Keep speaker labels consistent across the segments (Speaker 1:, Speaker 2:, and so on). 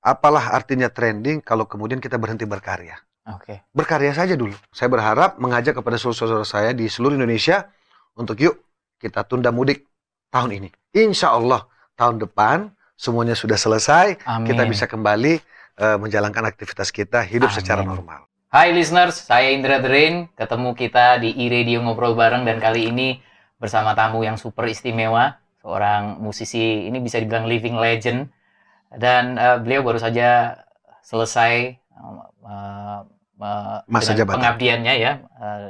Speaker 1: apalah artinya trending kalau kemudian kita berhenti berkarya.
Speaker 2: Oke.
Speaker 1: Berkarya saja dulu. Saya berharap mengajak kepada seluruh saudara saya di seluruh Indonesia untuk yuk kita tunda mudik tahun ini. Insya Allah tahun depan semuanya sudah selesai,
Speaker 2: Amin.
Speaker 1: kita bisa kembali eh, menjalankan aktivitas kita hidup
Speaker 2: Amin.
Speaker 1: secara normal.
Speaker 2: Hai listeners, saya Indra Drain. Ketemu kita di iRadio Ngobrol Bareng dan kali ini bersama tamu yang super istimewa, seorang musisi ini bisa dibilang living legend dan eh, beliau baru saja selesai eh, eh,
Speaker 1: Masa jabatan.
Speaker 2: pengabdiannya ya eh,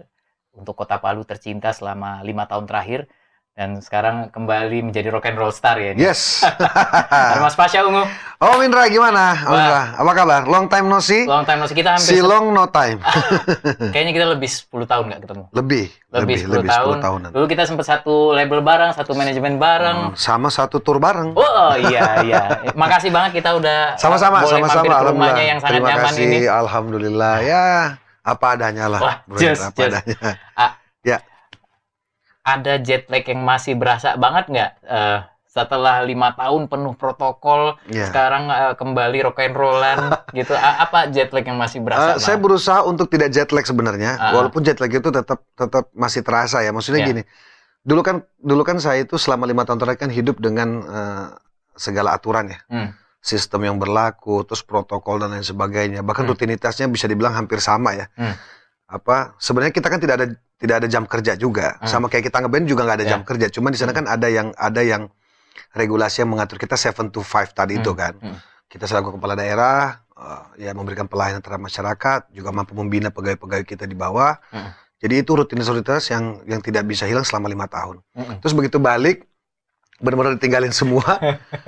Speaker 2: untuk Kota Palu tercinta selama lima tahun terakhir dan sekarang kembali menjadi rock and roll star ya. ini.
Speaker 1: Yes.
Speaker 2: Mas Pasha Ungu,
Speaker 1: Om Indra gimana?
Speaker 2: Wah.
Speaker 1: Indra, apa kabar? Long time no see.
Speaker 2: long time no see. kita hampir
Speaker 1: Si long no time.
Speaker 2: kayaknya kita lebih 10 tahun nggak ketemu.
Speaker 1: Lebih,
Speaker 2: Lebih, 10 tahun.
Speaker 1: 10 tahunan.
Speaker 2: Dulu kita sempat satu label bareng, satu manajemen bareng.
Speaker 1: Hmm, Sama satu tour bareng.
Speaker 2: Oh, oh, iya iya. Makasih banget kita udah
Speaker 1: Sama-sama, sama-sama.
Speaker 2: rumahnya
Speaker 1: Alhamdulillah.
Speaker 2: yang sangat
Speaker 1: Terima
Speaker 2: nyaman
Speaker 1: kasih.
Speaker 2: ini.
Speaker 1: Alhamdulillah. Ya, apa adanya lah.
Speaker 2: Wah,
Speaker 1: Bro,
Speaker 2: just,
Speaker 1: apa
Speaker 2: just.
Speaker 1: adanya.
Speaker 2: Ada jet lag yang masih berasa banget nggak eh, setelah lima tahun penuh protokol,
Speaker 1: Ya.
Speaker 2: sekarang eh, kembali rock and rollan gitu. A- apa jet lag yang masih berasa?
Speaker 1: saya
Speaker 2: banget?
Speaker 1: berusaha untuk tidak jet lag sebenarnya,
Speaker 2: Ah.
Speaker 1: walaupun jet lag itu tetap tetap masih terasa ya. Maksudnya
Speaker 2: Ya.
Speaker 1: gini, dulu kan dulu kan saya itu selama lima tahun terakhir kan hidup dengan eh, segala aturan ya,
Speaker 2: Hmm.
Speaker 1: sistem yang berlaku, terus protokol dan lain sebagainya. Bahkan
Speaker 2: Hmm.
Speaker 1: rutinitasnya bisa dibilang hampir sama ya.
Speaker 2: Hmm.
Speaker 1: Apa sebenarnya kita kan tidak ada tidak ada jam kerja juga,
Speaker 2: Hmm.
Speaker 1: sama kayak kita ngeband juga nggak ada
Speaker 2: Ya.
Speaker 1: jam kerja. Cuman di sana
Speaker 2: Hmm.
Speaker 1: kan ada yang ada yang regulasi yang mengatur kita 7 to 5 tadi itu
Speaker 2: Hmm.
Speaker 1: kan
Speaker 2: Hmm.
Speaker 1: kita selaku kepala daerah eh, ya memberikan pelayanan terhadap masyarakat juga mampu membina pegawai-pegawai kita di bawah
Speaker 2: Mm.
Speaker 1: jadi itu rutinitas-rutinitas yang yang tidak bisa hilang selama lima tahun
Speaker 2: Mm-mm.
Speaker 1: terus begitu balik benar-benar ditinggalin semua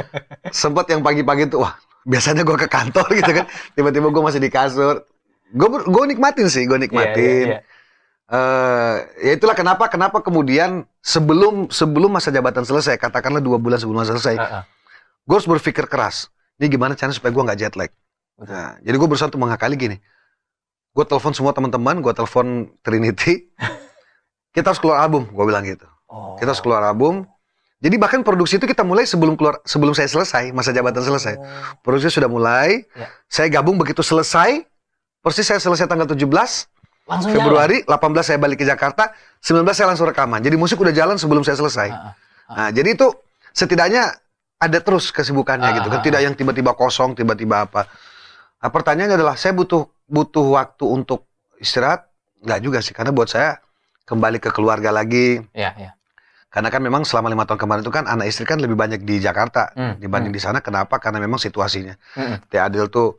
Speaker 1: sempat yang pagi-pagi tuh wah biasanya gue ke kantor gitu kan tiba-tiba gue masih di kasur gue gue nikmatin sih gue nikmatin
Speaker 2: Iya, iya, iya.
Speaker 1: Eh ya itulah kenapa kenapa kemudian sebelum sebelum masa jabatan selesai katakanlah dua bulan sebelum masa selesai
Speaker 2: Heeh.
Speaker 1: gue harus berpikir keras. Ini gimana caranya supaya gue nggak jet lag.
Speaker 2: Betul.
Speaker 1: Nah, jadi gue berusaha untuk mengakali gini. Gue telepon semua teman-teman, gue telepon Trinity. kita harus keluar album, gue bilang gitu.
Speaker 2: Oh.
Speaker 1: Kita harus keluar album. Jadi bahkan produksi itu kita mulai sebelum keluar sebelum saya selesai masa jabatan selesai.
Speaker 2: Oh.
Speaker 1: Produksi sudah mulai.
Speaker 2: Ya.
Speaker 1: Saya gabung begitu selesai. Persis saya selesai tanggal 17
Speaker 2: Langsung jalan?
Speaker 1: Februari, 18 saya balik ke Jakarta, 19 saya langsung rekaman. Jadi musik udah jalan sebelum saya selesai.
Speaker 2: Heeh.
Speaker 1: Nah, jadi itu setidaknya ada terus kesibukannya
Speaker 2: Ah,
Speaker 1: gitu kan, tidak yang tiba-tiba kosong, tiba-tiba apa. Nah, pertanyaannya adalah saya butuh butuh waktu untuk istirahat? Enggak juga sih, karena buat saya kembali ke keluarga lagi.
Speaker 2: Iya, iya.
Speaker 1: Karena kan memang selama lima tahun kemarin itu kan anak istri kan lebih banyak di Jakarta
Speaker 2: Hmm,
Speaker 1: dibanding di sana. Kenapa? Karena memang situasinya.
Speaker 2: Mm-mm.
Speaker 1: Teh Adil tuh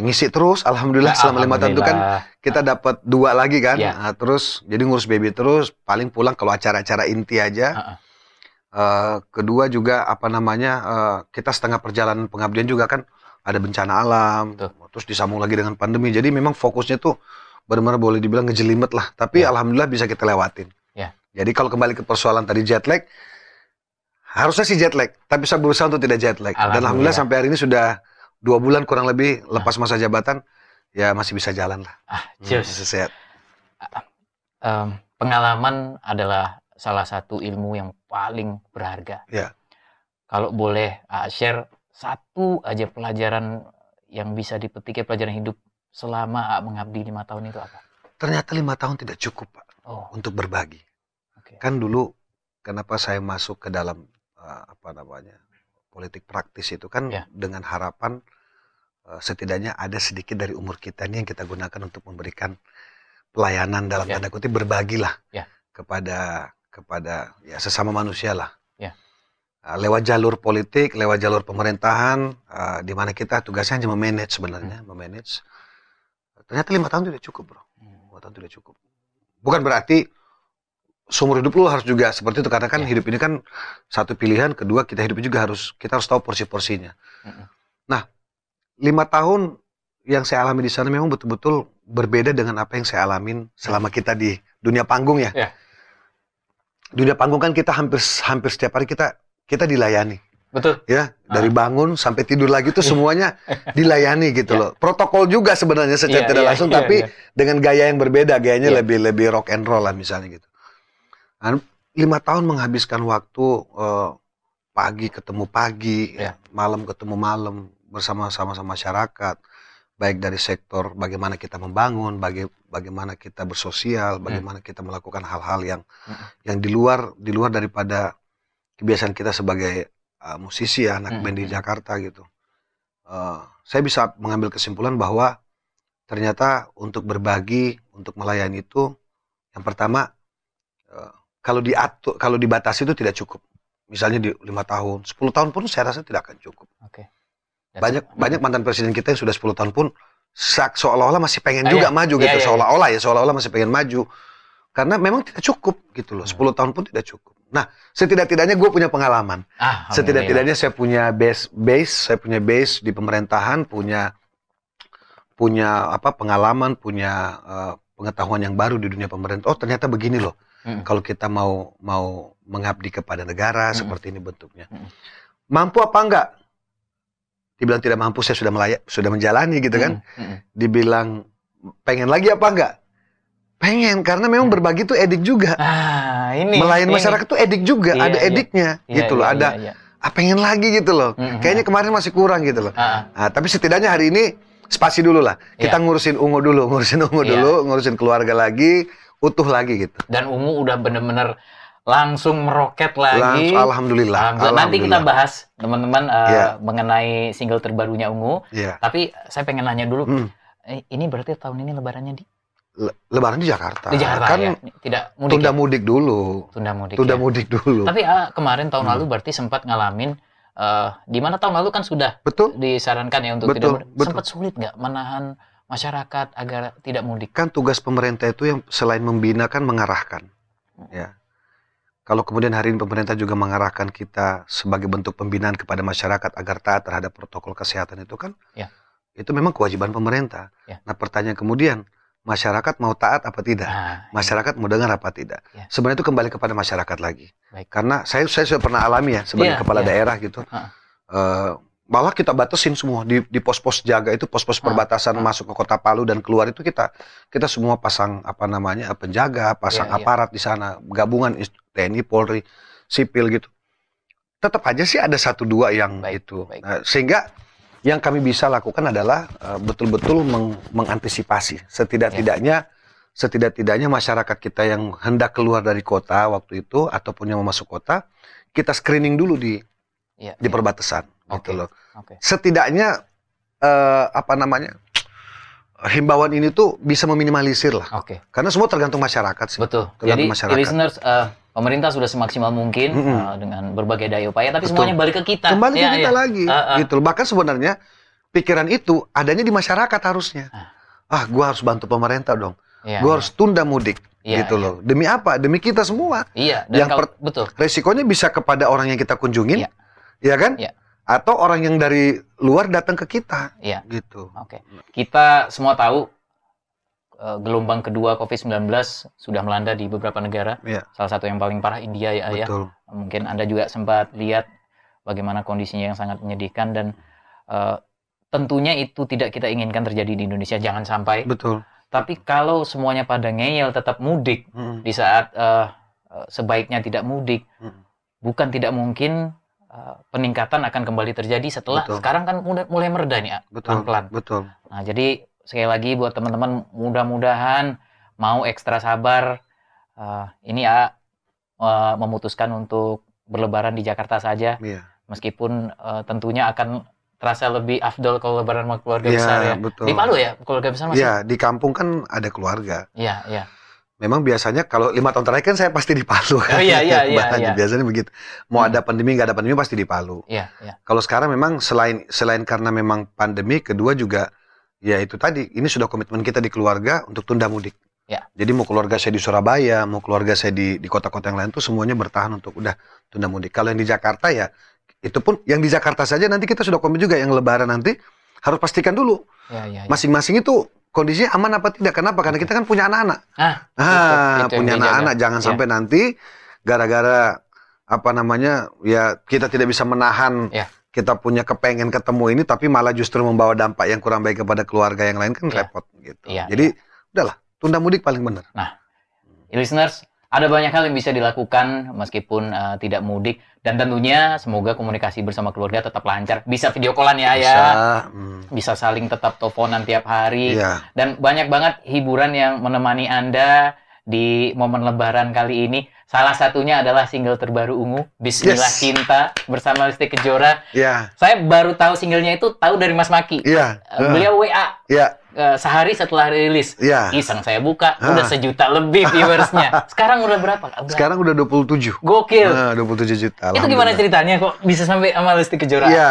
Speaker 1: ngisi terus, alhamdulillah selama lima tahun itu kan kita dapat dua lagi kan.
Speaker 2: Iya.
Speaker 1: Nah, terus jadi ngurus baby terus, paling pulang kalau acara-acara inti aja.
Speaker 2: Heeh.
Speaker 1: Eh, kedua juga apa namanya eh, kita setengah perjalanan pengabdian juga kan ada bencana alam,
Speaker 2: Betul.
Speaker 1: terus disambung lagi dengan pandemi. Jadi memang fokusnya tuh benar-benar boleh dibilang ngejelimet lah. Tapi
Speaker 2: Ya.
Speaker 1: alhamdulillah bisa kita lewatin.
Speaker 2: Ya.
Speaker 1: Jadi kalau kembali ke persoalan tadi jet lag, harusnya sih jet lag, tapi saya berusaha untuk tidak jet lag. Dan
Speaker 2: Alhamdulillah.
Speaker 1: alhamdulillah sampai hari ini sudah dua bulan kurang lebih lepas masa jabatan, ya masih bisa jalan lah.
Speaker 2: Ah,
Speaker 1: Hmm,
Speaker 2: cheers.
Speaker 1: masih sehat.
Speaker 2: Em, pengalaman adalah salah satu ilmu yang paling berharga.
Speaker 1: Ya.
Speaker 2: Kalau boleh ah, share satu aja pelajaran yang bisa dipetik ya pelajaran hidup selama ah, mengabdi lima tahun itu apa?
Speaker 1: Ternyata lima tahun tidak cukup pak
Speaker 2: Oh,
Speaker 1: untuk berbagi.
Speaker 2: oke.
Speaker 1: kan dulu kenapa saya masuk ke dalam uh, apa namanya politik praktis itu kan
Speaker 2: Ya.
Speaker 1: dengan harapan uh, setidaknya ada sedikit dari umur kita ini yang kita gunakan untuk memberikan pelayanan dalam
Speaker 2: Ya.
Speaker 1: tanda kutip berbagilah
Speaker 2: Ya.
Speaker 1: kepada kepada ya sesama manusia lah
Speaker 2: Ya.
Speaker 1: Uh, lewat jalur politik lewat jalur pemerintahan uh, di mana kita tugasnya hanya memanage sebenarnya memanage ternyata lima tahun tidak cukup bro
Speaker 2: Hmm.
Speaker 1: lima tahun tidak cukup bukan berarti seumur hidup lu harus juga seperti itu karena kan
Speaker 2: Ya.
Speaker 1: hidup ini kan satu pilihan kedua kita hidup juga harus kita harus tahu porsi-porsinya nah lima tahun yang saya alami di sana memang betul-betul berbeda dengan apa yang saya alamin selama kita di dunia panggung ya
Speaker 2: Ya.
Speaker 1: dunia panggung kan kita hampir hampir setiap hari kita kita dilayani
Speaker 2: Betul.
Speaker 1: ya dari
Speaker 2: Ah.
Speaker 1: bangun sampai tidur lagi tuh semuanya dilayani gitu
Speaker 2: Ya.
Speaker 1: loh protokol juga sebenarnya secara
Speaker 2: Iya,
Speaker 1: tidak
Speaker 2: iya,
Speaker 1: langsung
Speaker 2: iya,
Speaker 1: tapi
Speaker 2: iya.
Speaker 1: dengan gaya yang berbeda gayanya
Speaker 2: Iya.
Speaker 1: lebih lebih rock and roll lah misalnya gitu lima tahun menghabiskan waktu eh, pagi ketemu pagi
Speaker 2: Iya.
Speaker 1: malam ketemu malam bersama-sama sama masyarakat, baik dari sektor bagaimana kita membangun, baga- bagaimana kita bersosial, bagaimana kita melakukan hal-hal yang
Speaker 2: Mm.
Speaker 1: yang di luar di luar daripada kebiasaan kita sebagai uh, musisi ya, anak
Speaker 2: Mm,
Speaker 1: band di
Speaker 2: mm.
Speaker 1: Jakarta gitu. Uh, saya bisa mengambil kesimpulan bahwa ternyata untuk berbagi, untuk melayani itu yang pertama uh, kalau diatur, kalau dibatasi itu tidak cukup. Misalnya di lima tahun, 10 tahun pun saya rasa tidak akan cukup.
Speaker 2: Oke. That's
Speaker 1: Banyak
Speaker 2: it.
Speaker 1: banyak mantan presiden kita yang sudah 10 tahun pun seolah-olah masih pengen
Speaker 2: Ah,
Speaker 1: juga
Speaker 2: iya.
Speaker 1: maju
Speaker 2: Iya,
Speaker 1: gitu,
Speaker 2: iya, iya.
Speaker 1: seolah-olah ya, seolah-olah masih pengen maju. Karena memang tidak cukup gitu loh,
Speaker 2: Hmm.
Speaker 1: 10 tahun pun tidak cukup. Nah, setidak-tidaknya gue punya pengalaman.
Speaker 2: Ah,
Speaker 1: Setidak-tidaknya saya punya base base, saya punya base di pemerintahan, punya punya apa pengalaman, punya eh, pengetahuan yang baru di dunia pemerintah. Oh, ternyata begini loh.
Speaker 2: Mm.
Speaker 1: Kalau kita mau mau mengabdi kepada negara
Speaker 2: Mm-mm.
Speaker 1: seperti ini bentuknya.
Speaker 2: Mm-mm.
Speaker 1: Mampu apa enggak? Dibilang tidak mampu, saya sudah melaya, sudah menjalani gitu kan.
Speaker 2: Mm, mm,
Speaker 1: Dibilang pengen lagi apa enggak? Pengen karena memang
Speaker 2: Hmm.
Speaker 1: berbagi itu edik juga.
Speaker 2: Ah, ini.
Speaker 1: Melayani
Speaker 2: ini.
Speaker 1: masyarakat tuh edik juga,
Speaker 2: Iya,
Speaker 1: ada
Speaker 2: iya.
Speaker 1: ediknya
Speaker 2: Iya,
Speaker 1: gitu loh.
Speaker 2: iya,
Speaker 1: Ada
Speaker 2: iya, iya.
Speaker 1: ah pengen lagi gitu loh.
Speaker 2: Mm, mm,
Speaker 1: Kayaknya kemarin masih kurang gitu loh.
Speaker 2: Ah,
Speaker 1: Nah, tapi setidaknya hari ini spasi dulu lah. Kita
Speaker 2: Iya.
Speaker 1: ngurusin ungu dulu, ngurusin ungu
Speaker 2: Iya.
Speaker 1: dulu, ngurusin keluarga lagi, utuh lagi gitu.
Speaker 2: dan Ungu udah bener-bener langsung meroket lagi.
Speaker 1: Langsung alhamdulillah.
Speaker 2: Alhamdulillah. Nanti kita bahas teman-teman eh,
Speaker 1: Iya.
Speaker 2: mengenai single terbarunya Ungu.
Speaker 1: Iya.
Speaker 2: Tapi saya pengen nanya dulu,
Speaker 1: Hmm.
Speaker 2: eh, ini berarti tahun ini lebarannya di,
Speaker 1: Le- Lebaran di Jakarta.
Speaker 2: di Jakarta
Speaker 1: kan
Speaker 2: ya? Tidak mudik
Speaker 1: tunda
Speaker 2: ya?
Speaker 1: mudik dulu.
Speaker 2: Tunda mudik.
Speaker 1: Tunda
Speaker 2: ya?
Speaker 1: mudik dulu.
Speaker 2: Tapi ah, kemarin tahun
Speaker 1: Hmm.
Speaker 2: lalu berarti sempat ngalamin eh di mana tahun lalu kan sudah
Speaker 1: Betul?
Speaker 2: disarankan ya untuk
Speaker 1: Betul,
Speaker 2: tidak
Speaker 1: betul.
Speaker 2: Sempat sulit nggak menahan masyarakat agar tidak mudik?
Speaker 1: Kan tugas pemerintah itu yang selain membina kan mengarahkan. Ya. Kalau kemudian hari ini pemerintah juga mengarahkan kita sebagai bentuk pembinaan kepada masyarakat agar taat terhadap protokol kesehatan itu kan,
Speaker 2: Ya.
Speaker 1: itu memang kewajiban pemerintah.
Speaker 2: Ya.
Speaker 1: Nah pertanyaan kemudian, masyarakat mau taat apa tidak?
Speaker 2: Nah,
Speaker 1: Masyarakat mau dengar apa tidak?
Speaker 2: Ya.
Speaker 1: Sebenarnya itu kembali kepada masyarakat lagi.
Speaker 2: Baik.
Speaker 1: Karena saya saya sudah pernah alami ya sebagai
Speaker 2: Iya,
Speaker 1: kepala
Speaker 2: iya.
Speaker 1: daerah gitu.
Speaker 2: Ha.
Speaker 1: Malah kita batasin semua di di pos-pos jaga itu pos-pos
Speaker 2: Ha,
Speaker 1: perbatasan
Speaker 2: ha.
Speaker 1: masuk ke kota Palu dan keluar itu kita kita semua pasang apa namanya penjaga, pasang
Speaker 2: Iya, iya.
Speaker 1: aparat di sana, gabungan TNI, Polri, sipil gitu. Tetap aja sih ada satu dua yang
Speaker 2: Baik,
Speaker 1: itu.
Speaker 2: baik.
Speaker 1: Nah, sehingga yang kami bisa lakukan adalah eh, betul-betul meng- mengantisipasi setidak-tidaknya setidak-tidaknya masyarakat kita yang hendak keluar dari kota waktu itu ataupun yang mau masuk kota kita screening dulu di
Speaker 2: Iya,
Speaker 1: di
Speaker 2: iya.
Speaker 1: perbatasan
Speaker 2: Oke.
Speaker 1: gitu loh.
Speaker 2: Oke.
Speaker 1: Setidaknya eh, apa namanya? himbauan ini tuh bisa meminimalisir lah.
Speaker 2: Oke.
Speaker 1: Karena semua tergantung masyarakat sih.
Speaker 2: Betul.
Speaker 1: Tergantung
Speaker 2: Jadi
Speaker 1: masyarakat.
Speaker 2: listeners eh, pemerintah sudah semaksimal mungkin
Speaker 1: Mm-mm.
Speaker 2: eh, dengan berbagai daya upaya tapi
Speaker 1: Betul.
Speaker 2: semuanya balik ke kita.
Speaker 1: Kembali ke
Speaker 2: Ya,
Speaker 1: kita
Speaker 2: ya.
Speaker 1: lagi
Speaker 2: Ah, ah.
Speaker 1: gitu. Bahkan sebenarnya pikiran itu adanya di masyarakat harusnya.
Speaker 2: Ah.
Speaker 1: Ah, gua harus bantu pemerintah dong.
Speaker 2: Iya,
Speaker 1: gua
Speaker 2: iya.
Speaker 1: harus tunda mudik
Speaker 2: Iya,
Speaker 1: gitu
Speaker 2: iya.
Speaker 1: loh. Demi apa? Demi kita semua.
Speaker 2: Iya, dan
Speaker 1: Yang
Speaker 2: kalau betul.
Speaker 1: Resikonya bisa kepada orang yang kita kunjungin,
Speaker 2: Iya.
Speaker 1: ya kan?
Speaker 2: Iya.
Speaker 1: Atau orang yang dari luar datang ke kita,
Speaker 2: Iya.
Speaker 1: gitu.
Speaker 2: Oke. Kita semua tahu eh, gelombang kedua COVID-19 sudah melanda di beberapa negara.
Speaker 1: Iya.
Speaker 2: Salah satu yang paling parah India ya, ya.
Speaker 1: Betul.
Speaker 2: Mungkin Anda juga sempat lihat bagaimana kondisinya yang sangat menyedihkan dan eh, tentunya itu tidak kita inginkan terjadi di Indonesia. Jangan sampai.
Speaker 1: Betul.
Speaker 2: Tapi kalau semuanya pada ngeyel tetap mudik
Speaker 1: Mm.
Speaker 2: di saat eh, sebaiknya tidak mudik,
Speaker 1: Mm.
Speaker 2: bukan tidak mungkin peningkatan akan kembali terjadi setelah
Speaker 1: Betul.
Speaker 2: sekarang kan mulai, mulai mereda nih, ah,
Speaker 1: Betul.
Speaker 2: pelan-pelan.
Speaker 1: Betul.
Speaker 2: Nah, jadi sekali lagi buat teman-teman mudah-mudahan mau ekstra sabar. eh, ini ya eh, memutuskan untuk berlebaran di Jakarta saja,
Speaker 1: Iya.
Speaker 2: meskipun eh, tentunya akan terasa lebih afdol kalau lebaran sama keluarga
Speaker 1: Iya,
Speaker 2: besar ya.
Speaker 1: betul.
Speaker 2: Di Palu ya, keluarga besar masih?
Speaker 1: Iya, di kampung kan ada keluarga.
Speaker 2: Iya, iya.
Speaker 1: Memang biasanya kalau lima tahun terakhir kan saya pasti di Palu. kan.
Speaker 2: Oh, iya, iya, iya, iya.
Speaker 1: Biasanya begitu. Mau
Speaker 2: Hmm.
Speaker 1: ada pandemi nggak ada pandemi pasti di Palu.
Speaker 2: Iya, iya.
Speaker 1: Kalau sekarang memang selain selain karena memang pandemi, kedua juga ya itu tadi ini sudah komitmen kita di keluarga untuk tunda mudik.
Speaker 2: Ya.
Speaker 1: Jadi mau keluarga saya di Surabaya, mau keluarga saya di di kota-kota yang lain tuh semuanya bertahan untuk udah tunda mudik. Kalau yang di Jakarta ya itu pun yang di Jakarta saja nanti kita sudah komit juga yang Lebaran nanti harus pastikan dulu
Speaker 2: Iya, iya. iya.
Speaker 1: masing-masing itu kondisinya aman apa tidak. Kenapa? Karena kita kan punya anak-anak.
Speaker 2: Ah,
Speaker 1: Ah,
Speaker 2: itu- itu yang
Speaker 1: punya anak-anak jangan
Speaker 2: Iya.
Speaker 1: sampai nanti gara-gara apa namanya ya kita tidak bisa menahan
Speaker 2: Iya.
Speaker 1: kita punya kepengen ketemu ini tapi malah justru membawa dampak yang kurang baik kepada keluarga yang lain kan
Speaker 2: Iya.
Speaker 1: repot gitu.
Speaker 2: Iya,
Speaker 1: Jadi udahlah tunda mudik paling benar.
Speaker 2: listeners, ada banyak hal yang bisa dilakukan meskipun uh, tidak mudik dan tentunya semoga komunikasi bersama keluarga tetap lancar. Bisa video callan ya
Speaker 1: Bisa,
Speaker 2: ya.
Speaker 1: hmm,
Speaker 2: Bisa saling tetap teleponan tiap hari
Speaker 1: iya.
Speaker 2: dan banyak banget hiburan yang menemani Anda di momen lebaran kali ini. Salah satunya adalah single terbaru Ungu, Bismillah
Speaker 1: Yes.
Speaker 2: Cinta bersama Lesti Kejora.
Speaker 1: Iya,
Speaker 2: Saya baru tahu singlenya itu tahu dari Mas Maki.
Speaker 1: iya.
Speaker 2: Uh, Beliau WA
Speaker 1: Iya,
Speaker 2: uh, sehari setelah rilis.
Speaker 1: iya.
Speaker 2: Iseng saya buka,
Speaker 1: Ah.
Speaker 2: udah sejuta lebih viewersnya. Sekarang udah berapa? Udah
Speaker 1: Sekarang udah 27.
Speaker 2: gokil.
Speaker 1: Nah, 27 juta.
Speaker 2: itu gimana ceritanya kok bisa sampai sama Lesti Kejora?
Speaker 1: Iya,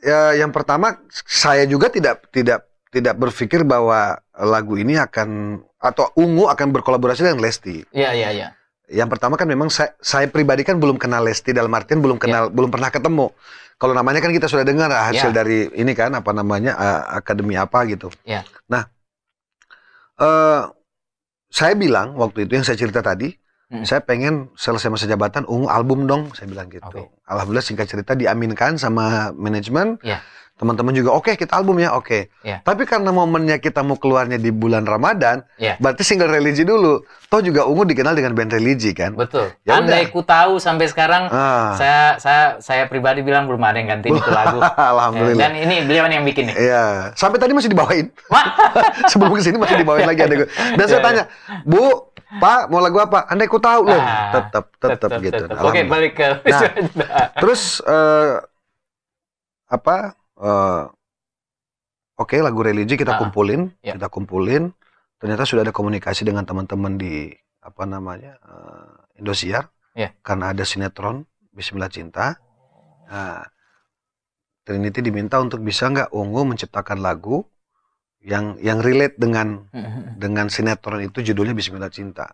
Speaker 1: ya, yang pertama saya juga tidak tidak tidak berpikir bahwa lagu ini akan atau Ungu akan berkolaborasi dengan Lesti.
Speaker 2: Iya, iya, iya.
Speaker 1: Yang pertama kan memang saya, saya pribadi kan belum kenal Lesti dalam artian belum kenal belum pernah ketemu. Kalau namanya kan kita sudah dengar ah, hasil
Speaker 2: Ya.
Speaker 1: dari ini kan apa namanya ah, akademi apa gitu.
Speaker 2: Ya.
Speaker 1: Nah, eh saya bilang waktu itu yang saya cerita tadi,
Speaker 2: Mm.
Speaker 1: saya pengen selesai masa jabatan ungu album dong, saya bilang gitu.
Speaker 2: Oke.
Speaker 1: Alhamdulillah singkat cerita diaminkan sama manajemen.
Speaker 2: Ya.
Speaker 1: Teman-teman juga oke kita album ya, oke.
Speaker 2: Ya.
Speaker 1: Tapi karena momennya kita mau keluarnya di bulan Ramadan,
Speaker 2: Ya.
Speaker 1: berarti single religi dulu. Toh juga ungu dikenal dengan band religi kan.
Speaker 2: Betul.
Speaker 1: Ya
Speaker 2: Andai ku tahu sampai sekarang
Speaker 1: Ah.
Speaker 2: saya saya saya pribadi bilang belum ada yang gantiin itu lagu.
Speaker 1: Alhamdulillah.
Speaker 2: Dan ini beliau yang bikin nih.
Speaker 1: Iya, sampai tadi masih dibawain. Sebelum ke sini masih dibawain lagi adekku. Dan
Speaker 2: Ya,
Speaker 1: saya
Speaker 2: ya.
Speaker 1: tanya, Bu, Pak, mau lagu apa? Andai ku tahu loh.
Speaker 2: Ah,
Speaker 1: Tetap, tetap gitu.
Speaker 2: tetep. Oke, balik ke
Speaker 1: Nah. Terus eh, apa? Eh, Oke, lagu religi kita
Speaker 2: Ah,
Speaker 1: kumpulin,
Speaker 2: ya.
Speaker 1: kita kumpulin. Ternyata sudah ada komunikasi dengan teman-teman di apa namanya eh, Indosiar,
Speaker 2: Ya.
Speaker 1: karena ada sinetron Bismillah Cinta. Nah, Trinity diminta untuk bisa nggak Ungu menciptakan lagu yang yang relate dengan dengan sinetron itu judulnya Bismillah Cinta.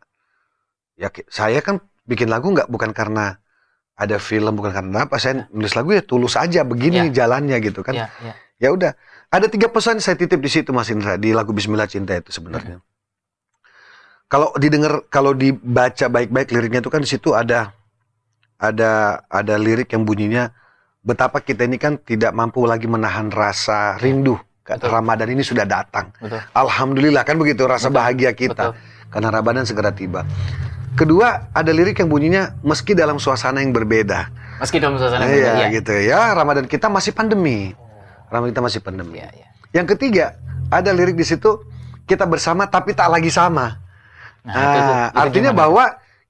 Speaker 1: Ya saya kan bikin lagu nggak bukan karena ada film bukan karena apa saya nulis lagu ya tulus aja begini jalannya gitu kan.
Speaker 2: Ya, ya.
Speaker 1: Ya udah ada tiga pesan saya titip di situ Mas Indra di lagu Bismillah Cinta itu sebenarnya. Kalau didengar kalau dibaca baik-baik liriknya itu kan di situ ada ada ada lirik yang bunyinya betapa kita ini kan tidak mampu lagi menahan rasa rindu.
Speaker 2: Betul.
Speaker 1: Ramadan ini sudah datang.
Speaker 2: Betul.
Speaker 1: Alhamdulillah kan begitu rasa
Speaker 2: Betul.
Speaker 1: bahagia kita
Speaker 2: Betul.
Speaker 1: karena Ramadan segera tiba. Kedua, ada lirik yang bunyinya meski dalam suasana yang berbeda.
Speaker 2: Meski dalam suasana
Speaker 1: Nah,
Speaker 2: berbeda,
Speaker 1: iya,
Speaker 2: ya.
Speaker 1: gitu ya. Ramadan kita masih pandemi. Ramadan kita masih pandemi.
Speaker 2: Iya, iya.
Speaker 1: Yang ketiga, ada lirik di situ kita bersama tapi tak lagi sama.
Speaker 2: Nah, itu tuh,
Speaker 1: Ah,
Speaker 2: itu
Speaker 1: artinya
Speaker 2: gimana?
Speaker 1: bahwa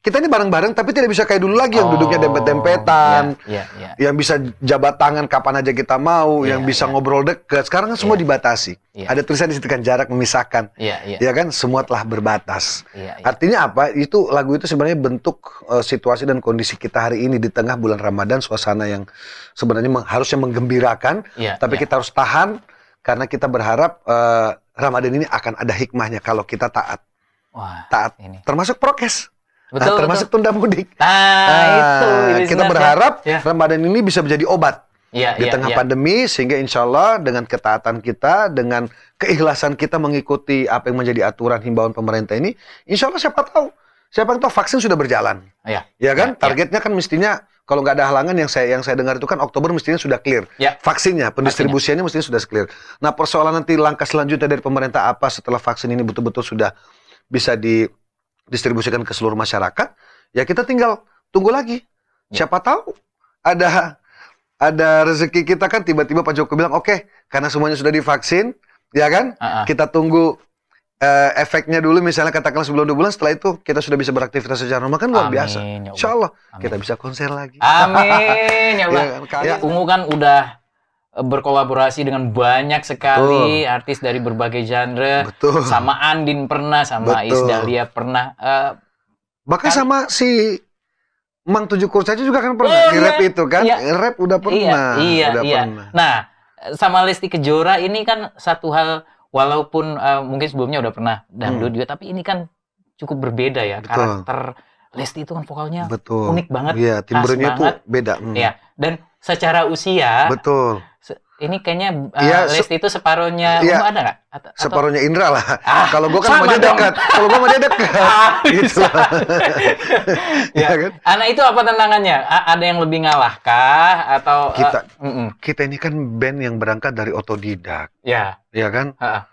Speaker 1: kita ini bareng-bareng tapi tidak bisa kayak dulu lagi yang
Speaker 2: Oh,
Speaker 1: duduknya dempet-dempetan,
Speaker 2: Iya, iya.
Speaker 1: yang bisa jabat tangan kapan aja kita mau,
Speaker 2: Iya,
Speaker 1: yang bisa
Speaker 2: iya.
Speaker 1: ngobrol deket. Sekarang kan semua
Speaker 2: Iya.
Speaker 1: dibatasi.
Speaker 2: Iya.
Speaker 1: Ada tulisan di situ kan jarak memisahkan.
Speaker 2: Iya, iya.
Speaker 1: Ya kan semua telah berbatas.
Speaker 2: Iya, iya.
Speaker 1: Artinya apa? Itu lagu itu sebenarnya bentuk eh, situasi dan kondisi kita hari ini di tengah bulan Ramadan, suasana yang sebenarnya meng- harusnya menggembirakan,
Speaker 2: Iya,
Speaker 1: tapi
Speaker 2: iya.
Speaker 1: kita harus tahan karena kita berharap eh, Ramadan ini akan ada hikmahnya kalau kita taat,
Speaker 2: Wah,
Speaker 1: taat,
Speaker 2: ini.
Speaker 1: termasuk prokes, Nah,
Speaker 2: Betul,
Speaker 1: termasuk tunda mudik.
Speaker 2: betul. Nah,
Speaker 1: Ah,
Speaker 2: itu.
Speaker 1: kita berharap
Speaker 2: ya.
Speaker 1: Ramadan ini bisa menjadi obat
Speaker 2: Iya,
Speaker 1: di
Speaker 2: iya,
Speaker 1: tengah
Speaker 2: iya.
Speaker 1: pandemi sehingga insya Allah dengan ketaatan kita, dengan keikhlasan kita mengikuti apa yang menjadi aturan himbauan pemerintah ini, insya Allah siapa tahu, siapa tahu vaksin sudah berjalan,
Speaker 2: Iya.
Speaker 1: ya kan?
Speaker 2: Ya, ya.
Speaker 1: Targetnya kan mestinya kalau nggak ada halangan yang saya yang saya dengar itu kan Oktober mestinya sudah clear
Speaker 2: Ya.
Speaker 1: vaksinnya, pendistribusiannya mestinya sudah clear. Nah persoalan nanti langkah selanjutnya dari pemerintah apa setelah vaksin ini betul-betul sudah bisa didistribusikan ke seluruh masyarakat, ya kita tinggal tunggu lagi.
Speaker 2: Ya.
Speaker 1: Siapa tahu ada ada rezeki kita kan tiba-tiba Pak Jokowi bilang oke karena semuanya sudah divaksin, ya kan?
Speaker 2: Ah, ah.
Speaker 1: Kita tunggu eh, efeknya dulu misalnya katakanlah sebelum dua bulan setelah itu kita sudah bisa beraktivitas secara normal kan luar
Speaker 2: Amin,
Speaker 1: biasa.
Speaker 2: ya Allah.
Speaker 1: Insya Allah
Speaker 2: Amin.
Speaker 1: kita bisa konser lagi.
Speaker 2: Amin ya Allah.
Speaker 1: Ya kan?
Speaker 2: Ya. Ungu kan udah berkolaborasi dengan banyak sekali artis dari berbagai genre.
Speaker 1: Betul.
Speaker 2: Sama Andin pernah, sama
Speaker 1: Betul.
Speaker 2: Isdalia pernah. Eh,
Speaker 1: Bahkan
Speaker 2: Kan-
Speaker 1: sama si Mang Tujuh Kurcaci juga kan
Speaker 2: Oh,
Speaker 1: pernah di
Speaker 2: iya.
Speaker 1: rap itu kan,
Speaker 2: Iya.
Speaker 1: rap udah pernah,
Speaker 2: iya,
Speaker 1: udah
Speaker 2: iya.
Speaker 1: pernah.
Speaker 2: Nah, sama Lesti Kejora ini kan satu hal walaupun eh, mungkin sebelumnya udah pernah dangdut juga, tapi ini kan cukup berbeda ya
Speaker 1: Hmm. Betul.
Speaker 2: karakter Lesti itu kan vokalnya
Speaker 1: Betul.
Speaker 2: unik banget.
Speaker 1: Iya, timbrenya tuh beda. hmm.
Speaker 2: Ya, dan secara usia
Speaker 1: Betul.
Speaker 2: ini kayaknya eh,
Speaker 1: Iya, se-
Speaker 2: Lesti itu separohnya
Speaker 1: Iya.
Speaker 2: Ungu ada nggak? Atau-
Speaker 1: Separuhnya Indra lah.
Speaker 2: Ah,
Speaker 1: Kalau gua kan
Speaker 2: sama
Speaker 1: dia dekat. Kalau gua sama dia dekat.
Speaker 2: Ah,
Speaker 1: gitu.
Speaker 2: Ya.
Speaker 1: Iya kan?
Speaker 2: Anak itu apa tantangannya? A- ada yang lebih ngalah kah atau eh,
Speaker 1: Kita
Speaker 2: mm-mm.
Speaker 1: kita ini kan band yang berangkat dari otodidak,
Speaker 2: ya,
Speaker 1: ya kan?
Speaker 2: Ha-ha.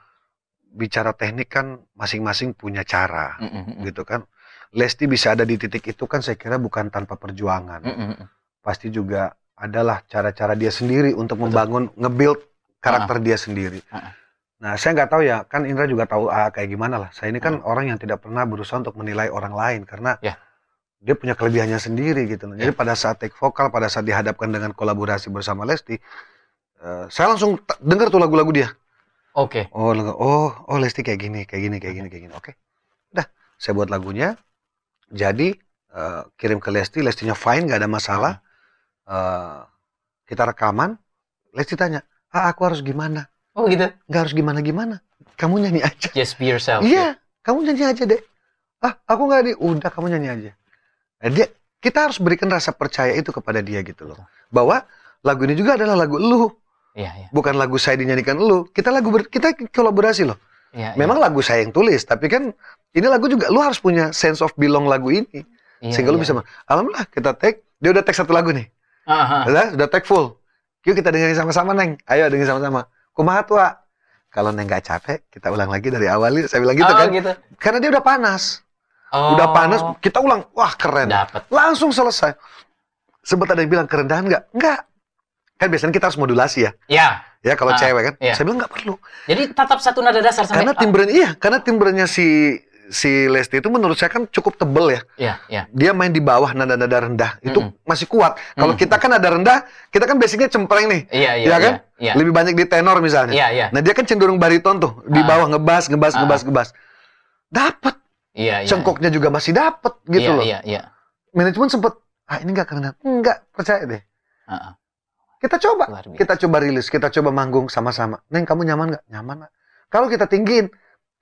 Speaker 1: Bicara teknik kan masing-masing punya cara,
Speaker 2: mm-mm.
Speaker 1: gitu kan. Lesti bisa ada di titik itu kan saya kira bukan tanpa perjuangan.
Speaker 2: Mm, mm, mm.
Speaker 1: Pasti juga adalah cara-cara dia sendiri untuk
Speaker 2: Betul.
Speaker 1: membangun nge-build karakter dia sendiri.
Speaker 2: Ah.
Speaker 1: Nah, saya nggak tahu ya, kan Indra juga tahu ah, kayak gimana lah. Saya ini kan
Speaker 2: Ah.
Speaker 1: orang yang tidak pernah berusaha untuk menilai orang lain karena
Speaker 2: Ya.
Speaker 1: dia punya kelebihannya sendiri gitu. loh. Jadi pada saat take vokal, pada saat dihadapkan dengan kolaborasi bersama Lesti, eh, saya langsung t- dengar tuh lagu-lagu dia.
Speaker 2: Oke.
Speaker 1: Oh, lagu- oh, oh Lesti kayak gini, kayak gini, kayak gini, kayak gini. Oke, udah, saya buat lagunya. Jadi eh, kirim ke Lesti, Lestinya fine, nggak ada masalah. Eh, kita rekaman, Lesti tanya, ah aku harus gimana?
Speaker 2: Oh gitu.
Speaker 1: Nggak harus gimana-gimana. Kamu nyanyi aja.
Speaker 2: Just be yourself.
Speaker 1: Iya, kamu nyanyi aja deh. Ah, aku nggak di. Udah, kamu nyanyi aja. Nah, dia, kita harus berikan rasa percaya itu kepada dia gitu loh. Bahwa lagu ini juga adalah lagu lu,
Speaker 2: Iya, iya.
Speaker 1: bukan lagu saya dinyanyikan lu. Kita lagu ber- kita kolaborasi loh.
Speaker 2: Iya,
Speaker 1: Memang lagu saya yang tulis, tapi kan ini lagu juga lu harus punya sense of belong lagu ini.
Speaker 2: iya,
Speaker 1: Sehingga lu
Speaker 2: iya.
Speaker 1: bisa, alhamdulillah kita take, dia udah take satu lagu nih.
Speaker 2: Ah, ah.
Speaker 1: Udah, udah take full. Yuk kita dengerin sama-sama, Neng. Ayo dengerin sama-sama. Kumaha tua. Kalau Neng nggak capek, kita ulang lagi dari awal. Saya bilang gitu
Speaker 2: oh,
Speaker 1: kan.
Speaker 2: gitu.
Speaker 1: Karena dia udah panas.
Speaker 2: Oh,
Speaker 1: Udah panas, kita ulang. Wah, keren.
Speaker 2: Dapat.
Speaker 1: Langsung selesai. Sempat ada yang bilang kerendahan nggak? Nggak. Kan biasanya kita harus modulasi ya.
Speaker 2: Ya.
Speaker 1: Ya kalau
Speaker 2: Ah,
Speaker 1: cewek kan.
Speaker 2: iya.
Speaker 1: Saya bilang nggak perlu.
Speaker 2: Jadi tetap satu nada dasar sampai
Speaker 1: Karena timbrenya iya, karena timbrenya si si Lesti itu menurut saya kan cukup tebel ya.
Speaker 2: Iya, iya.
Speaker 1: Dia main di bawah nada-nada rendah itu
Speaker 2: Mm-mm.
Speaker 1: masih kuat. Kalau
Speaker 2: Mm.
Speaker 1: kita kan nada rendah, kita kan basicnya cempreng nih.
Speaker 2: Iya, iya,
Speaker 1: Iya kan?
Speaker 2: Iya.
Speaker 1: Lebih banyak di tenor misalnya.
Speaker 2: Iya, iya.
Speaker 1: Nah dia kan cenderung bariton tuh di
Speaker 2: Ah.
Speaker 1: bawah ngebas, ngebas,
Speaker 2: Ah.
Speaker 1: ngebas, ngebas. Dapat,
Speaker 2: Iya, iya.
Speaker 1: cengkoknya juga masih dapat gitu
Speaker 2: iya,
Speaker 1: loh.
Speaker 2: Iya, iya.
Speaker 1: Manajemen sempet, ah ini nggak keren, enggak percaya deh.
Speaker 2: Ah.
Speaker 1: Kita coba, kita coba rilis, kita coba manggung sama-sama. Neng kamu nyaman nggak? Nyaman? Kalau kita tinggiin,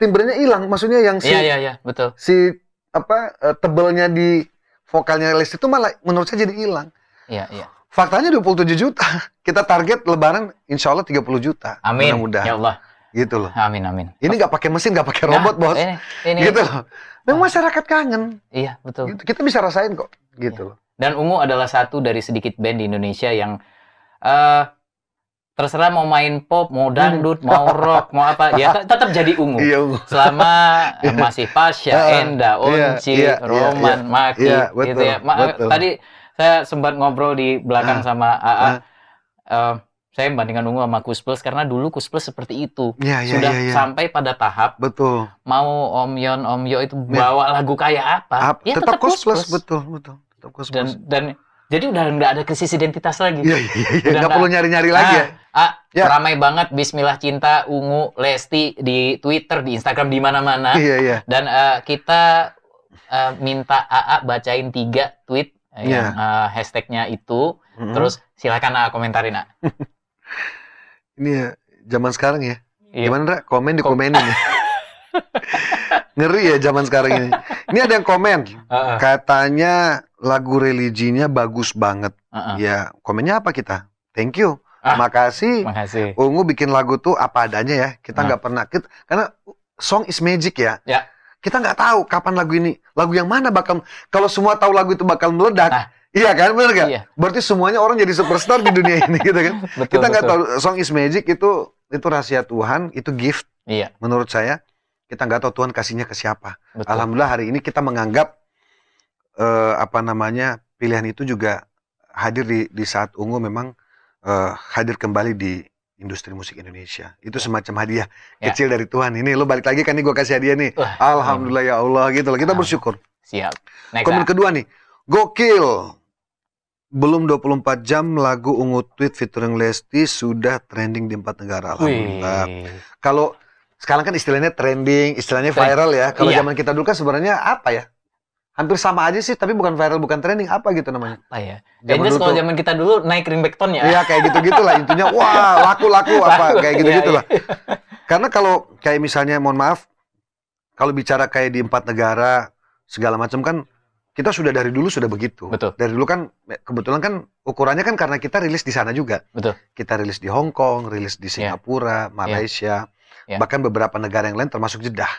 Speaker 1: timbrenya hilang. Maksudnya yang si
Speaker 2: Iya, iya, iya, betul.
Speaker 1: si apa eh, tebelnya di vokalnya Lesti itu malah menurut saya jadi hilang.
Speaker 2: Iya, iya.
Speaker 1: Faktanya 27 juta. Kita target lebaran insya Allah 30 juta.
Speaker 2: Amin.
Speaker 1: Mudah-mudahan.
Speaker 2: Ya Allah.
Speaker 1: Gitu loh.
Speaker 2: Amin, amin.
Speaker 1: Ini nggak pakai mesin, nggak pakai
Speaker 2: Nah,
Speaker 1: robot, Bos.
Speaker 2: Ini, ini.
Speaker 1: Gitu loh. Memang masyarakat kangen.
Speaker 2: Iya, betul.
Speaker 1: Gitu. Kita bisa rasain kok. Gitu loh.
Speaker 2: Dan Ungu adalah satu dari sedikit band di Indonesia yang eh terserah mau main pop, mau dangdut, mau rock, mau apa, ya te- tetap jadi Ungu.
Speaker 1: Hmm. Iya, Ungu.
Speaker 2: Selama
Speaker 1: Iya.
Speaker 2: masih Pasha, Enda,
Speaker 1: iya,
Speaker 2: Onci,
Speaker 1: iya, iya,
Speaker 2: Roman, Maki,
Speaker 1: Iya,
Speaker 2: gitu
Speaker 1: betul,
Speaker 2: ya. Ma-
Speaker 1: betul.
Speaker 2: Tadi saya sempat ngobrol di belakang
Speaker 1: Ah,
Speaker 2: sama AA.
Speaker 1: ah.
Speaker 2: Eh, saya bandingkan Ungu sama Kus Plus karena dulu Kus Plus seperti itu.
Speaker 1: Iya, iya,
Speaker 2: Sudah
Speaker 1: iya.
Speaker 2: sampai pada tahap
Speaker 1: Betul.
Speaker 2: mau Om Yon, Om Yo itu bawa lagu kayak apa,
Speaker 1: Ap-
Speaker 2: ya
Speaker 1: tetap
Speaker 2: tetap
Speaker 1: kos
Speaker 2: Kus
Speaker 1: plus,
Speaker 2: Plus.
Speaker 1: betul, betul. Tetap
Speaker 2: Dan dan jadi udah nggak ada krisis identitas lagi.
Speaker 1: Iya, iya, iya. Nggak perlu nyari-nyari lagi ya.
Speaker 2: Ah,
Speaker 1: Ya.
Speaker 2: ramai banget Bismillah Cinta, Ungu, Lesti di Twitter, di Instagram, di mana-mana.
Speaker 1: Iya, iya.
Speaker 2: Dan eh, kita eh, minta AA bacain tiga tweet
Speaker 1: Iya.
Speaker 2: yang eh, hashtagnya itu.
Speaker 1: Mm-mm.
Speaker 2: Terus silakan AA komentarin A.
Speaker 1: Ini ya, zaman sekarang ya.
Speaker 2: Iya.
Speaker 1: Gimana, Ra? Komen di
Speaker 2: Kom-
Speaker 1: komenin ya. Ngeri ya zaman sekarang ini. Ini ada yang komen.
Speaker 2: Heeh,
Speaker 1: Katanya lagu religinya bagus banget.
Speaker 2: heeh.
Speaker 1: Ya, komennya apa kita? Thank you.
Speaker 2: Ah.
Speaker 1: Makasih.
Speaker 2: Makasih.
Speaker 1: Ungu bikin lagu tuh apa adanya ya. Kita
Speaker 2: Ah.
Speaker 1: nggak pernah. Kita, karena song is magic ya.
Speaker 2: Ya.
Speaker 1: Kita nggak tahu kapan lagu ini, lagu yang mana bakal. Kalau semua tahu lagu itu bakal meledak,
Speaker 2: Nah.
Speaker 1: iya kan, benar nggak?
Speaker 2: Iya.
Speaker 1: Berarti semuanya orang jadi superstar di dunia ini, gitu kan?
Speaker 2: Betul,
Speaker 1: Kita nggak tahu song is magic itu itu rahasia Tuhan, itu gift
Speaker 2: Iya,
Speaker 1: menurut saya. Kita nggak tahu Tuhan kasihnya ke siapa.
Speaker 2: betul.
Speaker 1: Alhamdulillah hari ini kita menganggap eh, apa namanya pilihan itu juga hadir di di saat ungu memang eh, hadir kembali di industri musik Indonesia. Itu
Speaker 2: Ya.
Speaker 1: semacam hadiah
Speaker 2: Ya.
Speaker 1: kecil dari Tuhan. Ini lo balik lagi kan nih gue kasih hadiah nih.
Speaker 2: Wah,
Speaker 1: Alhamdulillah ya Allah gitu loh. Kita
Speaker 2: Ah.
Speaker 1: bersyukur.
Speaker 2: Siap. Next,
Speaker 1: Komen kedua nih. Gokil. Belum 24 jam lagu Ungu Tweet featuring Lesti sudah trending di empat negara. Alhamdulillah.
Speaker 2: Wih.
Speaker 1: Kalau sekarang kan istilahnya trending, istilahnya viral ya. Kalau
Speaker 2: Iya.
Speaker 1: zaman kita dulu kan sebenarnya apa ya? Hampir sama aja sih, tapi bukan viral, bukan trending. Apa gitu namanya?
Speaker 2: Apa ya?
Speaker 1: Dulu
Speaker 2: kalau zaman kita dulu naik ringback tone ya.
Speaker 1: Iya kayak gitu-gitu lah intinya. Wah laku-laku apa
Speaker 2: Laku,
Speaker 1: kayak
Speaker 2: iya,
Speaker 1: gitu-gitu
Speaker 2: iya.
Speaker 1: lah. Karena kalau kayak misalnya, mohon maaf, kalau bicara kayak di empat negara segala macam kan kita sudah dari dulu sudah begitu.
Speaker 2: Betul.
Speaker 1: Dari dulu kan kebetulan kan ukurannya kan karena kita rilis di sana juga.
Speaker 2: Betul.
Speaker 1: Kita rilis di Hong Kong, rilis di Singapura, Malaysia,
Speaker 2: Iya.
Speaker 1: bahkan beberapa negara yang lain termasuk Jeddah.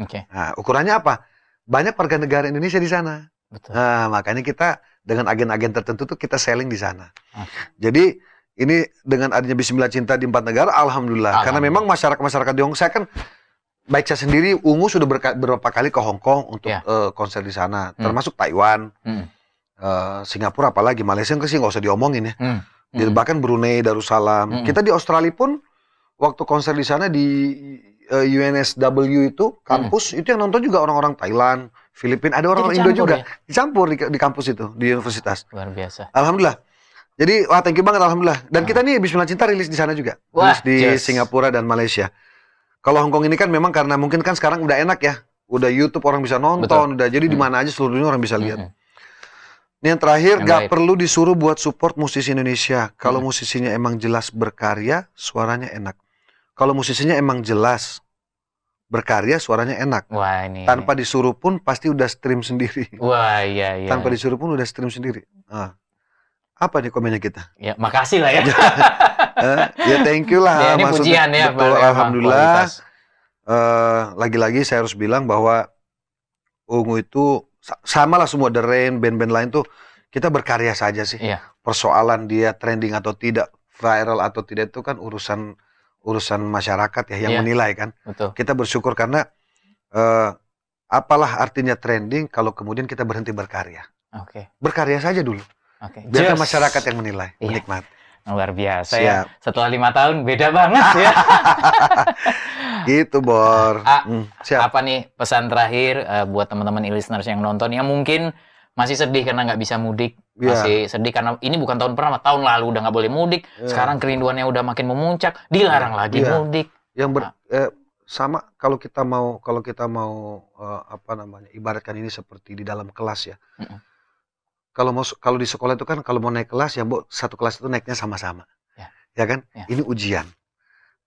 Speaker 2: Oke,
Speaker 1: Nah, ukurannya apa? Banyak warga negara Indonesia di sana.
Speaker 2: betul.
Speaker 1: Nah, makanya kita dengan agen-agen tertentu tuh kita selling di sana.
Speaker 2: Oke.
Speaker 1: Jadi ini dengan adanya Bismillah Cinta di empat negara, alhamdulillah. Karena
Speaker 2: Alhamdulillah.
Speaker 1: memang masyarakat-masyarakat di Hong saya kan baik saya sendiri Ungu sudah beberapa kali ke Hong Kong untuk
Speaker 2: Ya.
Speaker 1: eh, konser di sana,
Speaker 2: Hmm.
Speaker 1: termasuk Taiwan,
Speaker 2: Hmm.
Speaker 1: eh, Singapura apalagi Malaysia kan sih nggak usah diomongin ya.
Speaker 2: Hmm. Hmm.
Speaker 1: Bahkan Brunei, Darussalam.
Speaker 2: Hmm.
Speaker 1: Kita di Australia pun waktu konser di sana di eh, UNSW itu kampus itu yang nonton juga orang-orang Thailand, Filipina, ada orang-orang Indo juga.
Speaker 2: campur
Speaker 1: Dicampur di, di kampus itu di universitas.
Speaker 2: ya? Luar biasa.
Speaker 1: Alhamdulillah. Jadi wah thank you banget alhamdulillah. Dan kita nih Bismillah Cinta rilis di sana juga.
Speaker 2: Wah,
Speaker 1: rilis di
Speaker 2: just.
Speaker 1: Singapura dan Malaysia. Kalau Hong Kong ini kan memang karena mungkin kan sekarang udah enak ya. Udah YouTube orang bisa nonton, udah jadi di
Speaker 2: Hmm.
Speaker 1: mana aja seluruh dunia orang bisa lihat.
Speaker 2: Hmm.
Speaker 1: Ini yang terakhir,
Speaker 2: Yang
Speaker 1: gak
Speaker 2: baik.
Speaker 1: perlu disuruh buat support musisi Indonesia. Kalau
Speaker 2: Hmm.
Speaker 1: musisinya emang jelas berkarya, suaranya enak. Kalau musisinya emang jelas berkarya, suaranya enak.
Speaker 2: Wah ini.
Speaker 1: Tanpa disuruh pun pasti udah stream sendiri.
Speaker 2: Wah iya iya.
Speaker 1: Tanpa disuruh pun udah stream sendiri. Ah. Apa nih komennya kita?
Speaker 2: Ya makasih lah ya.
Speaker 1: Eh, ya thank you lah.
Speaker 2: Ya, ini
Speaker 1: maksudnya.
Speaker 2: pujian ya.
Speaker 1: Betul,
Speaker 2: emang
Speaker 1: alhamdulillah. Eh, lagi-lagi saya harus bilang bahwa Ungu itu sa- sama lah semua The Rain, band-band lain tuh kita berkarya saja sih.
Speaker 2: Iya.
Speaker 1: Persoalan dia trending atau tidak, viral atau tidak itu kan urusan urusan masyarakat ya yang
Speaker 2: Iya.
Speaker 1: menilai kan.
Speaker 2: Betul.
Speaker 1: Kita bersyukur karena eh, apalah artinya trending kalau kemudian kita berhenti berkarya.
Speaker 2: Oke.
Speaker 1: Berkarya saja dulu.
Speaker 2: Oke.
Speaker 1: Biarkan
Speaker 2: Just.
Speaker 1: masyarakat yang menilai,
Speaker 2: Iya.
Speaker 1: menikmati.
Speaker 2: Luar biasa ya.
Speaker 1: Siap.
Speaker 2: Setelah lima tahun beda banget ya.
Speaker 1: Gitu, Bor.
Speaker 2: Ah,
Speaker 1: Hmm, siap.
Speaker 2: Apa nih pesan terakhir eh, buat teman-teman listeners yang nonton yang mungkin masih sedih karena nggak bisa mudik,
Speaker 1: Iya.
Speaker 2: masih sedih karena ini bukan tahun pertama, tahun lalu udah nggak boleh mudik,
Speaker 1: Iya.
Speaker 2: sekarang kerinduannya udah makin memuncak, dilarang lagi
Speaker 1: Iya.
Speaker 2: mudik.
Speaker 1: yang ber
Speaker 2: Ah.
Speaker 1: eh, sama kalau kita mau kalau kita mau eh, apa namanya ibaratkan ini seperti di dalam kelas ya
Speaker 2: Mm-mm.
Speaker 1: kalau mau kalau di sekolah itu kan kalau mau naik kelas ya bu satu kelas itu naiknya sama-sama
Speaker 2: Ya.
Speaker 1: ya kan
Speaker 2: Ya.
Speaker 1: ini ujian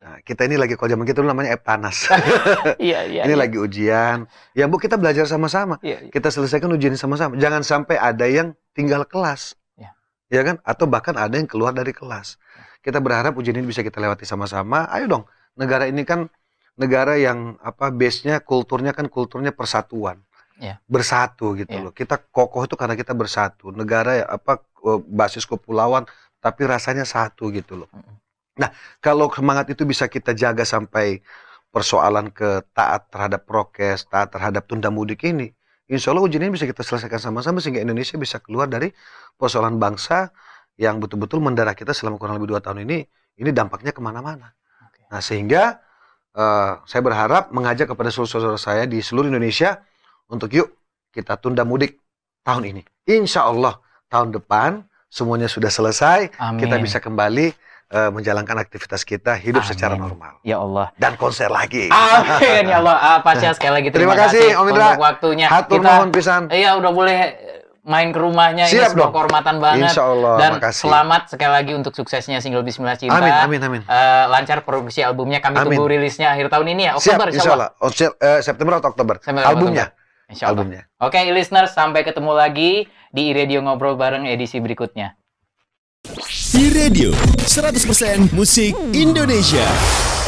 Speaker 1: nah, kita ini lagi kalau zaman kita dulu namanya panas
Speaker 2: Iya iya.
Speaker 1: ini
Speaker 2: iya.
Speaker 1: lagi ujian ya bu kita belajar sama-sama
Speaker 2: Iya, iya.
Speaker 1: kita selesaikan ujian ini sama-sama jangan sampai ada yang tinggal kelas
Speaker 2: Ya.
Speaker 1: ya kan atau bahkan ada yang keluar dari kelas kita berharap ujian ini bisa kita lewati sama-sama ayo dong negara ini kan negara yang apa base-nya kulturnya kan kulturnya persatuan
Speaker 2: Ya.
Speaker 1: bersatu gitu
Speaker 2: Ya.
Speaker 1: loh kita kokoh itu karena kita bersatu negara ya apa eh, basis kepulauan tapi rasanya satu gitu loh
Speaker 2: Mm-mm.
Speaker 1: Nah kalau semangat itu bisa kita jaga sampai persoalan ke taat terhadap prokes taat terhadap tunda mudik ini Insya Allah ujian ini bisa kita selesaikan sama-sama sehingga Indonesia bisa keluar dari persoalan bangsa yang betul-betul mendara kita selama kurang lebih dua tahun ini. Ini dampaknya ke mana-mana.
Speaker 2: Oke.
Speaker 1: Nah sehingga eh, saya berharap mengajak kepada seluruh saudara saya di seluruh Indonesia untuk yuk kita tunda mudik tahun ini. Insya Allah tahun depan semuanya sudah selesai,
Speaker 2: Amin.
Speaker 1: kita bisa kembali eh, menjalankan aktivitas kita hidup
Speaker 2: Amin.
Speaker 1: secara normal
Speaker 2: Ya Allah.
Speaker 1: dan konser lagi.
Speaker 2: Amin ya Allah. Ah, Pasya sekali lagi terima,
Speaker 1: Terima kasih, Om Indra.
Speaker 2: untuk waktunya.
Speaker 1: Hatur
Speaker 2: Kita
Speaker 1: nuhun pisan.
Speaker 2: iya udah boleh main ke rumahnya ini
Speaker 1: Siap
Speaker 2: sebuah
Speaker 1: dong.
Speaker 2: kehormatan banget.
Speaker 1: Insya Allah.
Speaker 2: Dan
Speaker 1: makasih.
Speaker 2: selamat sekali lagi untuk suksesnya single Bismillah Cinta.
Speaker 1: Amin, amin, amin.
Speaker 2: Eh, lancar produksi albumnya. Kami
Speaker 1: Amin.
Speaker 2: tunggu rilisnya akhir tahun ini ya.
Speaker 1: Siap,
Speaker 2: Oktober
Speaker 1: insya Allah. Oh, siap, eh, September atau Oktober.
Speaker 2: September,
Speaker 1: Albumnya.
Speaker 2: Insya Allah.
Speaker 1: Albumnya.
Speaker 2: Oke, listeners, sampai ketemu lagi di Radio Ngobrol Bareng edisi berikutnya.
Speaker 3: E-Radio 100% musik Indonesia.